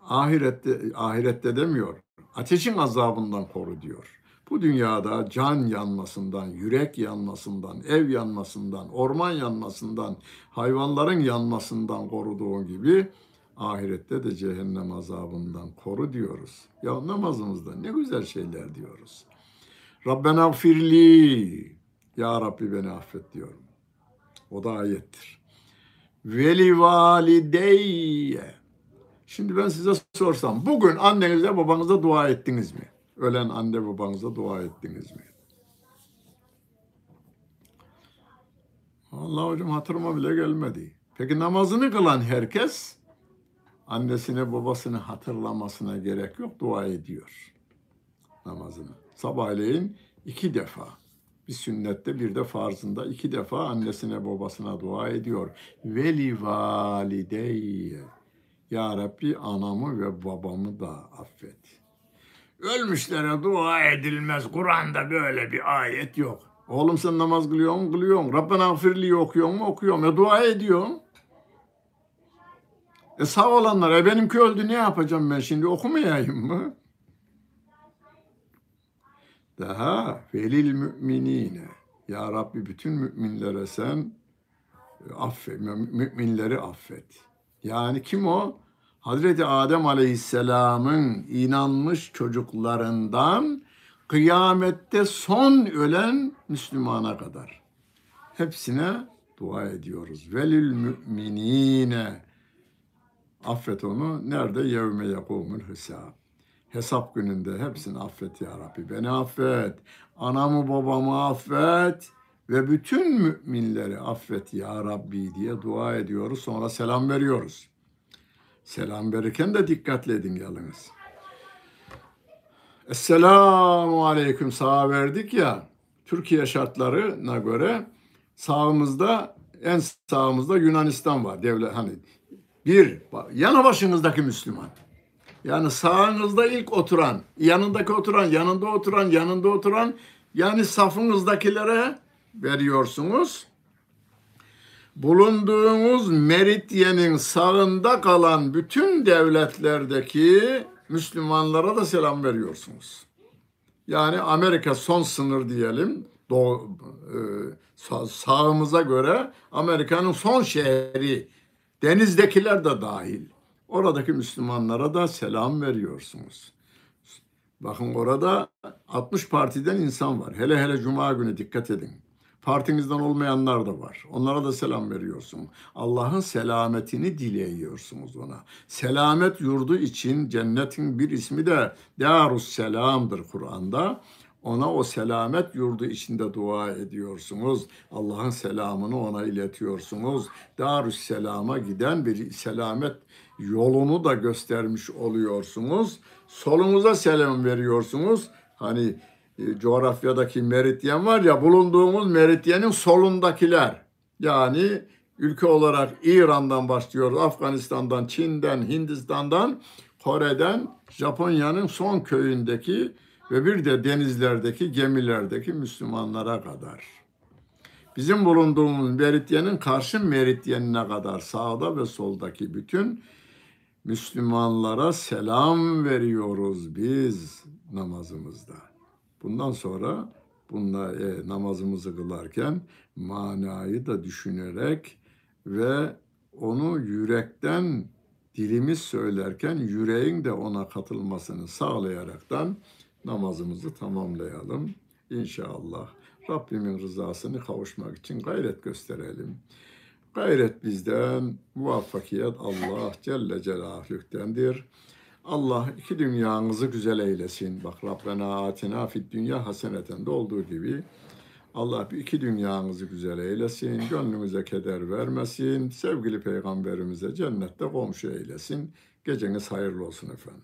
Ahirette, ahirette demiyor. Ateşin azabından koru diyor. Bu dünyada can yanmasından, yürek yanmasından, ev yanmasından, orman yanmasından, hayvanların yanmasından koruduğun gibi ahirette de cehennem azabından koru diyoruz. Ya namazımızda ne güzel şeyler diyoruz. Rabbena firli. Ya Rabbi beni affet diyorum. O da ayettir. Veli valideyye. Şimdi ben size sorsam bugün annenize babanıza dua ettiniz mi? Ölen anne babanıza dua ettiniz mi? Allah hocam hatırıma bile gelmedi. Peki namazını kılan herkes annesine babasını hatırlamasına gerek yok dua ediyor namazını. Sabahleyin iki defa bir sünnette bir de farzında iki defa annesine babasına dua ediyor. Veli valideyye. Ya Rabbi anamı ve babamı da affet. Ölmüşlere dua edilmez. Kur'an'da böyle bir ayet yok. Oğlum sen namaz kılıyor musun? Kılıyorsun. Rabbena gafirli okuyor mu? Okuyorum. Ya dua ediyorsun. E sağ olanlar, e benimki öldü ne yapacağım ben şimdi okumayayım mı? Daha velil müminine. Ya Rabbi bütün müminlere sen e, affet, müminleri affet. Yani kim o? Hazreti Adem Aleyhisselam'ın inanmış çocuklarından kıyamette son ölen Müslümana kadar. Hepsine dua ediyoruz. Velil müminine Affet onu. Nerede? Yevme yakumul hesab. Hesap gününde hepsini affet ya Rabbi. Beni affet. Anamı babamı affet. Ve bütün müminleri affet ya Rabbi diye dua ediyoruz. Sonra selam veriyoruz. Selam verirken de dikkatli edin yalnız. Esselamu Aleyküm sağa verdik ya. Türkiye şartlarına göre sağımızda en sağımızda Yunanistan var. Devlet hani bir, yanı başınızdaki Müslüman. Yani sağınızda ilk oturan, yanındaki oturan, yanında oturan, yanında oturan, yani safınızdakilere veriyorsunuz. Bulunduğunuz merityenin sağında kalan bütün devletlerdeki Müslümanlara da selam veriyorsunuz. Yani Amerika son sınır diyelim. doğu, e, sağ- sağımıza göre Amerika'nın son şehri denizdekiler de dahil. Oradaki Müslümanlara da selam veriyorsunuz. Bakın orada 60 partiden insan var. Hele hele cuma günü dikkat edin. Partinizden olmayanlar da var. Onlara da selam veriyorsun. Allah'ın selametini dileyiyorsunuz ona. Selamet yurdu için cennetin bir ismi de Darus Selam'dır Kur'an'da. Ona o selamet yurdu içinde dua ediyorsunuz. Allah'ın selamını ona iletiyorsunuz. Darus Selam'a giden bir selamet yolunu da göstermiş oluyorsunuz. Solunuza selam veriyorsunuz. Hani e, coğrafyadaki meridyen var ya bulunduğumuz meridyenin solundakiler. Yani ülke olarak İran'dan başlıyoruz. Afganistan'dan, Çin'den, Hindistan'dan, Kore'den, Japonya'nın son köyündeki ve bir de denizlerdeki gemilerdeki Müslümanlara kadar. Bizim bulunduğumuz meridyenin karşı meridyenine kadar sağda ve soldaki bütün Müslümanlara selam veriyoruz biz namazımızda. Bundan sonra bununla e, namazımızı kılarken manayı da düşünerek ve onu yürekten dilimiz söylerken yüreğin de ona katılmasını sağlayaraktan namazımızı tamamlayalım inşallah. Rabbimin rızasını kavuşmak için gayret gösterelim. Gayret bizden, muvaffakiyet Allah Celle Celaluh'tendir. Allah iki dünyanızı güzel eylesin. Bak Rabbena atina fid dünya haseneten de olduğu gibi Allah iki dünyanızı güzel eylesin. Gönlünüze keder vermesin. Sevgili peygamberimize cennette komşu eylesin. Geceniz hayırlı olsun efendim.